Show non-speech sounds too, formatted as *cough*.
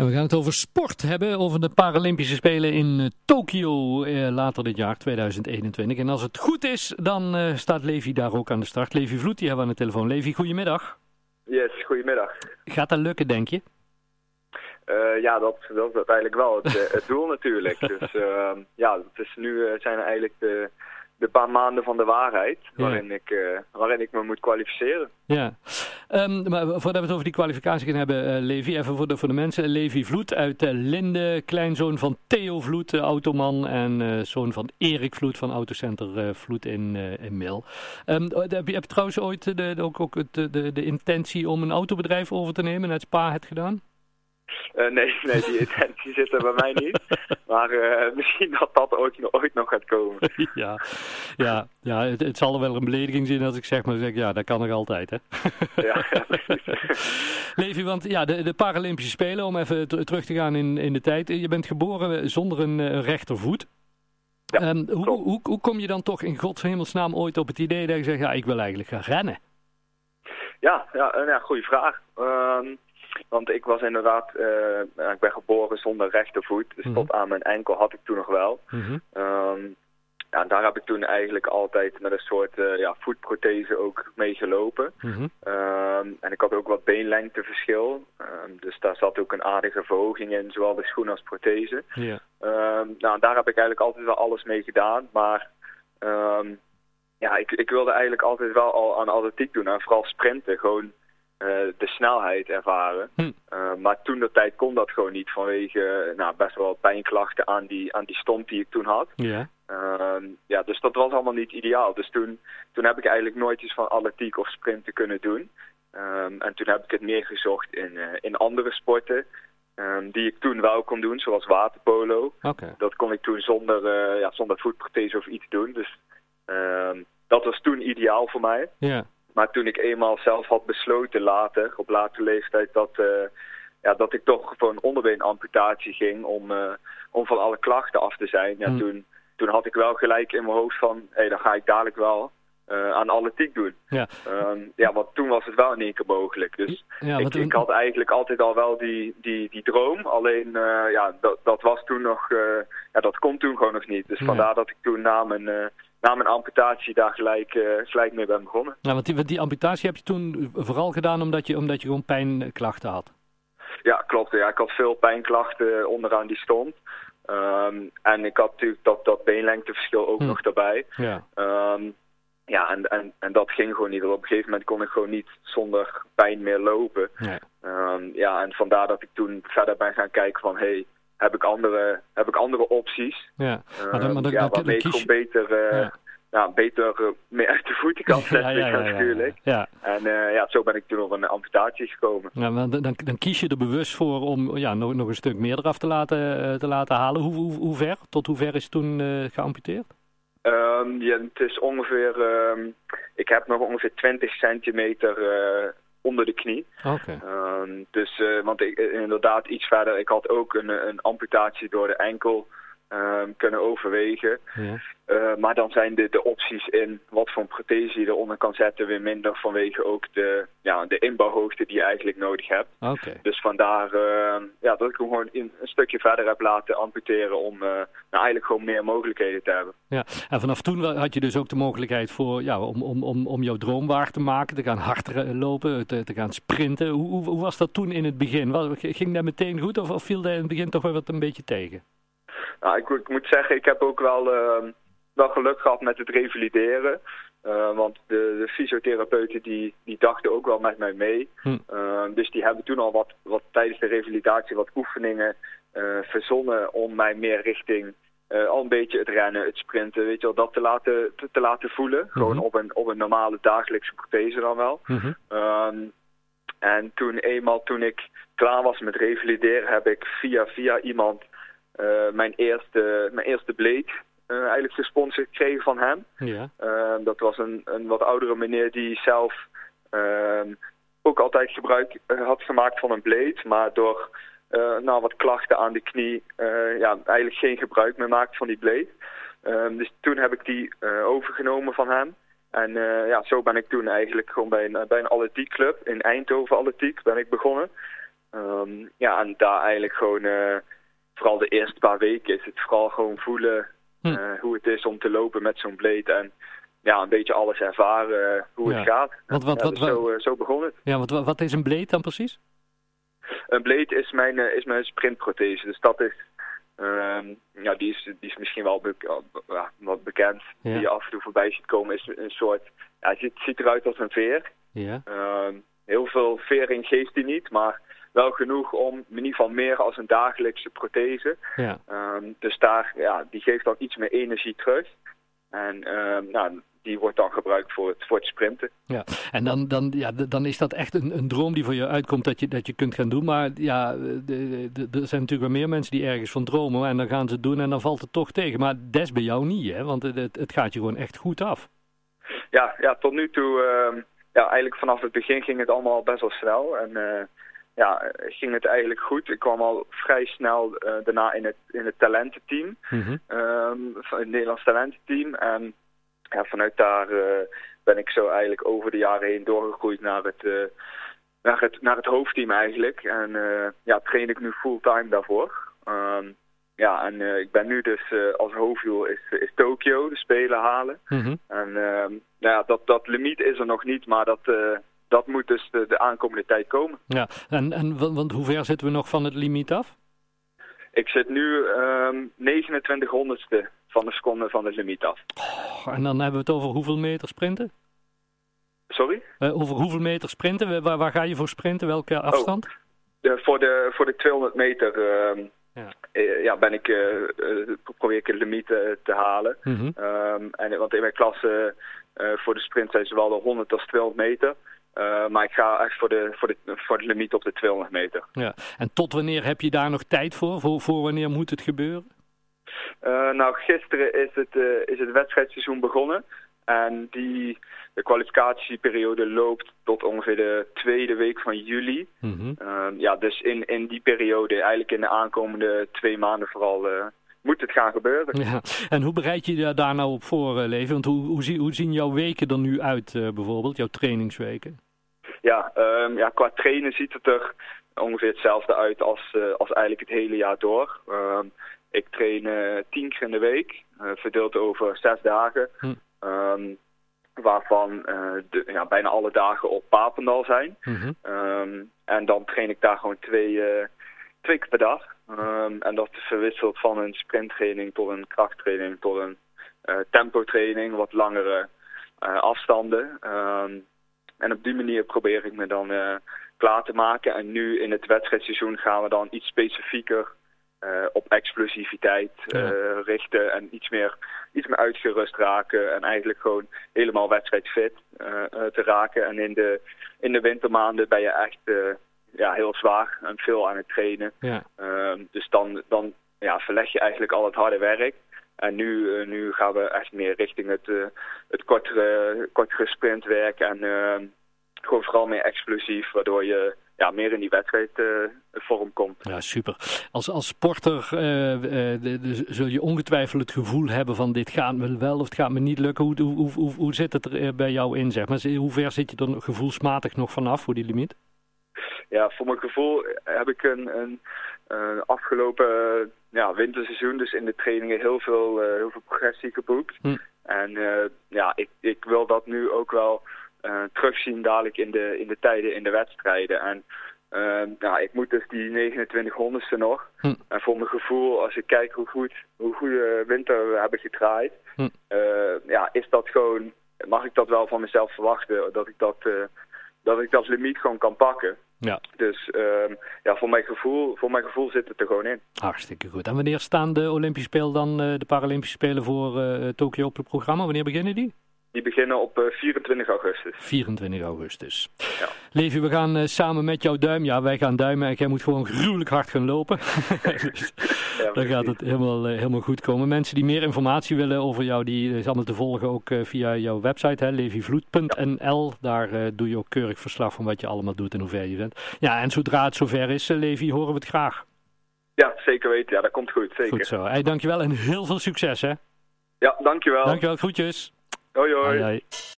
En we gaan het over sport hebben, over de Paralympische Spelen in uh, Tokio uh, later dit jaar, 2021. En als het goed is, dan uh, staat Levi daar ook aan de start. Levi Vloed, die hebben we aan de telefoon. Levi, goedemiddag. Yes, goedemiddag. Gaat dat lukken, denk je? ja, dat, dat is uiteindelijk wel het, het doel natuurlijk. *laughs* Dus ja, het is nu zijn er eigenlijk de de paar maanden van de waarheid waarin, ik, uh, waarin ik me moet kwalificeren. Ja, um, maar voordat we het over die kwalificatie gaan hebben, uh, Levi, even voor de, voor de mensen. Levi Vloed uit uh, Linde, kleinzoon van Theo Vloed, automan, en zoon van Erik Vloed van Autocenter Vloed in, in Mil. Um, heb, je, heb je trouwens ooit de, ook, ook de, de, de intentie om een autobedrijf over te nemen, net Spa het gedaan? Uh, nee, *laughs* nee, die intentie zit er bij mij niet. Maar uh, misschien dat dat ooit, ooit nog gaat komen. *laughs* ja, ja, ja het, het, zal er wel een belediging zijn als ik zeg maar zeg, ja, dat kan nog altijd, hè? *laughs* ja, ja, Levi, want ja, de, de Paralympische Spelen, om even terug te gaan in, in de tijd. Je bent geboren zonder een, een rechtervoet. Ja, um, hoe, hoe, hoe kom je dan toch in Gods hemelsnaam ooit op het idee dat je zegt, ja, ik wil eigenlijk gaan rennen? Ja, ja, ja goede vraag. Um, want ik was inderdaad, uh, ik ben geboren zonder rechtervoet. Dus Mhm. tot aan mijn enkel had ik toen nog wel. Mm Um, ja, daar heb ik toen eigenlijk altijd met een soort uh, ja, voetprothese ook mee gelopen. Mhm. Um, en ik had ook wat beenlengteverschil. Um, dus daar zat ook een aardige verhoging in, zowel de schoen als prothese. Ja. Um, nou, daar heb ik eigenlijk altijd wel alles mee gedaan. Maar ja, ik, ik wilde eigenlijk altijd wel al aan atletiek doen. En vooral sprinten, gewoon de snelheid ervaren. Hm. Uh, maar toen de tijd kon dat gewoon niet vanwege nou, best wel pijnklachten aan die, aan die stomp die ik toen had. Ja. Um, ja, dus dat was allemaal niet ideaal. Dus toen, toen heb ik eigenlijk nooit iets van atletiek of sprinten kunnen doen. Um, en toen heb ik het meer gezocht in, uh, in andere sporten. Um, die ik toen wel kon doen, zoals waterpolo. Okay. Dat kon ik toen zonder, uh, ja, zonder voetprothese of iets doen. Dus um, dat was toen ideaal voor mij. Ja. Maar toen ik eenmaal zelf had besloten later, op latere leeftijd, dat, uh, ja, dat ik toch voor een onderbeenamputatie ging om, uh, om van alle klachten af te zijn. Ja, Mm. toen, toen had ik wel gelijk in mijn hoofd van, hé, hey, dan ga ik dadelijk wel uh, aan atletiek doen. Ja. Um, ja, want toen was het wel in één keer mogelijk. Dus ja, ik, ik, had eigenlijk altijd al wel die, die, die droom. Alleen, uh, ja, dat, dat was toen nog, uh, ja, dat kon toen gewoon nog niet. Dus Ja. vandaar dat ik toen na mijn, na mijn amputatie daar gelijk, uh, gelijk mee ben begonnen. Ja, want die, die amputatie heb je toen vooral gedaan omdat je, omdat je gewoon pijnklachten had. Ja, klopt. Ja, ik had veel pijnklachten onderaan die stond. Um, en ik had natuurlijk dat, dat beenlengteverschil ook Hm. nog daarbij. Ja. Um, ja, en, en, en dat ging gewoon niet. Op een gegeven moment kon ik gewoon niet zonder pijn meer lopen. Nee. Um, ja, en vandaar dat ik toen verder ben gaan kijken van... Hey, heb ik andere, heb ik andere opties? Ja, maar dan, maar dan, ja, waarmee ik gewoon beter... Uh, ja. Nou, beter uh, mee uit de voeten kan *laughs* zetten, ja, ja, ja, natuurlijk. Ja, En uh, ja, zo ben ik toen op een amputatie gekomen. Ja, maar dan, dan kies je er bewust voor om ja, nog, nog een stuk meer eraf te laten, te laten halen. Hoe, hoe, hoe ver? Tot hoe ver is toen geamputeerd? Um, ja, het is ongeveer... Um, ik heb nog ongeveer 20 centimeter onder de knie. Okay. Um, dus, uh, want ik, inderdaad iets verder, ik had ook een, een amputatie door de enkel um, kunnen overwegen. Ja. Uh, maar dan zijn de, de opties in wat voor een prothese je eronder kan zetten weer minder vanwege ook de, ja, de inbouwhoogte die je eigenlijk nodig hebt. Okay. Dus vandaar uh, ja, dat ik hem gewoon in, een stukje verder heb laten amputeren om uh, nou, eigenlijk gewoon meer mogelijkheden te hebben. Ja, en vanaf toen had je dus ook de mogelijkheid voor, ja, om, om, om, om jouw droom waar te maken, te gaan hard lopen, te, te gaan sprinten. Hoe, hoe, hoe was dat toen in het begin? Ging dat meteen goed of, of viel dat in het begin toch wel wat een beetje tegen? Nou, ik, ik, moet zeggen, ik heb ook wel, uh, wel geluk gehad met het revalideren. Uh, want de, de, fysiotherapeuten die, die dachten ook wel met mij mee. Hm. Uh, dus die hebben toen al wat, wat tijdens de revalidatie wat oefeningen verzonnen om mij meer richting al een beetje het rennen, het sprinten, weet je wel, dat te laten, te, te laten voelen. Mhm. Gewoon op een, op een normale dagelijkse prothese dan wel. Mhm. Um, en toen eenmaal toen ik klaar was met revalideren heb ik via via iemand uh, mijn, eerste, mijn eerste bleed uh, eigenlijk gesponsord gekregen van hem. Ja. Uh, dat was een, een wat oudere meneer die zelf ook altijd gebruik had gemaakt van een bleed. Maar door nou, wat klachten aan de knie ja, eigenlijk geen gebruik meer maakt van die bleed. dus toen heb ik die overgenomen van hem. En ja, zo ben ik toen eigenlijk gewoon bij een, bij een atletiekclub in Eindhoven Atletiek ben ik begonnen. Ehm, ja, en daar eigenlijk gewoon, vooral de eerste paar weken is het vooral gewoon voelen hm. hoe het is om te lopen met zo'n bleed. En ja, een beetje alles ervaren hoe het gaat. Want, wat, wat, dus zo, zo begon het. Ja, wat, wat is een bleed dan precies? Een bleed is mijn, is mijn sprintprothese. Dus dat is Ehm, ja, die is, die is misschien wel wat bekend. Die je af en toe voorbij ziet komen is een soort... Ja, het ziet, ziet eruit als een veer. Ja. Ehm, heel veel vering geeft hij niet, maar wel genoeg om in ieder geval meer als een dagelijkse prothese. Ja. Ehm, dus daar, ja, die geeft dan iets meer energie terug. En nou, die wordt dan gebruikt voor het, voor het sprinten. Ja, en dan, dan, ja, dan is dat echt een, een droom die voor je uitkomt dat je, dat je kunt gaan doen. Maar ja, er zijn natuurlijk wel meer mensen die ergens van dromen en dan gaan ze het doen en dan valt het toch tegen. Maar des bij jou niet, hè? Want het, het gaat je gewoon echt goed af. Ja, ja tot nu toe, uh, ja, eigenlijk vanaf het begin ging het allemaal best wel snel. En uh, ja, ging het eigenlijk goed. Ik kwam al vrij snel uh, daarna in het, in het talententeam, mm -hmm. um, het Nederlands talententeam. En ja, vanuit daar eh, ben ik zo eigenlijk over de jaren heen doorgegroeid naar het, uh, naar het, naar het hoofdteam eigenlijk. En ja, train ik nu fulltime daarvoor. Um, ja, en ik ben nu dus als hoofddoel is, is Tokio, de Spelen halen. Mhm. En uh, nou ja, dat, dat limiet is er nog niet, maar dat, dat moet dus de, de, aankomende tijd komen. Ja, en, en want hoe ver zitten we nog van het limiet af? Ik zit nu um, 29 honderdste van de seconde van het limiet af. Oh, en dan hebben we het over hoeveel meter sprinten? Sorry? Uh, over hoeveel meter sprinten? Waar, waar, ga je voor sprinten? Welke oh, afstand? de, voor, de, voor de 200 meter uh, ja. Uh, ja. ben ik, uh, probeer ik het limiet te halen. Mm -hmm. um, en, want in mijn klasse voor de sprint zijn zowel de 100 als 200 meter. Uh, maar ik ga echt voor de, voor, de, voor de limiet op de 200 meter. Ja. En tot wanneer heb je daar nog tijd voor? Voor, voor wanneer moet het gebeuren? Uh, nou, gisteren is het, uh, is het wedstrijdseizoen begonnen. En die, de kwalificatieperiode loopt tot ongeveer de tweede week van juli. Mm -hmm. uh, ja, dus in, in die periode, eigenlijk in de aankomende twee maanden vooral, moet het gaan gebeuren. Ja. En hoe bereid je je daar nou op voor, Leven? Want hoe, hoe, hoe zien jouw weken er nu uit, bijvoorbeeld, jouw trainingsweken? Ja, um, ja, qua trainen ziet het er ongeveer hetzelfde uit als, als eigenlijk het hele jaar door. Um, ik train uh, tien keer in de week, uh, verdeeld over zes dagen. Hm. Um, waarvan de, ja, bijna alle dagen op Papendal zijn. Mm -hmm. en dan train ik daar gewoon twee, twee keer per dag. En dat verwisselt van een sprinttraining tot een krachttraining tot een tempotraining, wat langere afstanden. En op die manier probeer ik me dan klaar te maken. En nu in het wedstrijdseizoen gaan we dan iets specifieker uh, op explosiviteit uh, ja. richten en iets meer, iets meer uitgerust raken en eigenlijk gewoon helemaal wedstrijdfit uh, te raken. En in de, in de wintermaanden ben je echt ja, heel zwaar en veel aan het trainen. Ja. Ehm, dus dan, dan ja, verleg je eigenlijk al het harde werk. En nu, nu gaan we echt meer richting het, het kortere, kortere sprintwerk en gewoon vooral meer explosief, waardoor je ja, meer in die wedstrijdvorm uh, komt. Ja, super. Als, als sporter uh, uh, de, de, zul je ongetwijfeld het gevoel hebben van dit gaat me wel of het gaat me niet lukken. Hoe, hoe, hoe, hoe zit het er bij jou in, zeg maar? Hoe ver zit je er gevoelsmatig nog vanaf voor die limiet? Ja, voor mijn gevoel heb ik een, een afgelopen ja, winterseizoen, dus in de trainingen heel veel, heel veel progressie geboekt. Hm. En ja, ik, ik wil dat nu ook wel terugzien dadelijk in de, in de tijden in de wedstrijden. En ja, ik moet dus die 29 honderdste nog. Hm. En voor mijn gevoel, als ik kijk hoe goed, hoe goede winter we hebben gedraaid, hm. ja, is dat gewoon, mag ik dat wel van mezelf verwachten, dat ik dat, dat, ik dat limiet gewoon kan pakken. Ja. Dus uh, ja, voor mijn, gevoel, voor mijn gevoel zit het er gewoon in. Hartstikke goed. En wanneer staan de Olympische Spelen dan, de Paralympische Spelen voor Tokio op het programma? Wanneer beginnen die? Die beginnen op uh, 24 augustus. 24 augustus. Ja. Levi, we gaan uh, samen met jouw duim. Ja, wij gaan duimen en jij moet gewoon gruwelijk hard gaan lopen. *laughs* dus ja, dan gaat het helemaal, uh, helemaal goed komen. Mensen die meer informatie willen over jou, die is allemaal te volgen ook via jouw website, levivloed.nl. Daar doe je ook keurig verslag van wat je allemaal doet en hoe ver je bent. Ja, en zodra het zover is, Levi, horen we het graag. Ja, zeker weten. Ja, dat komt goed. Zeker. Goed zo. Hey, dankjewel en heel veel succes, hè? Ja, dankjewel. Dankjewel. Groetjes. 好，好。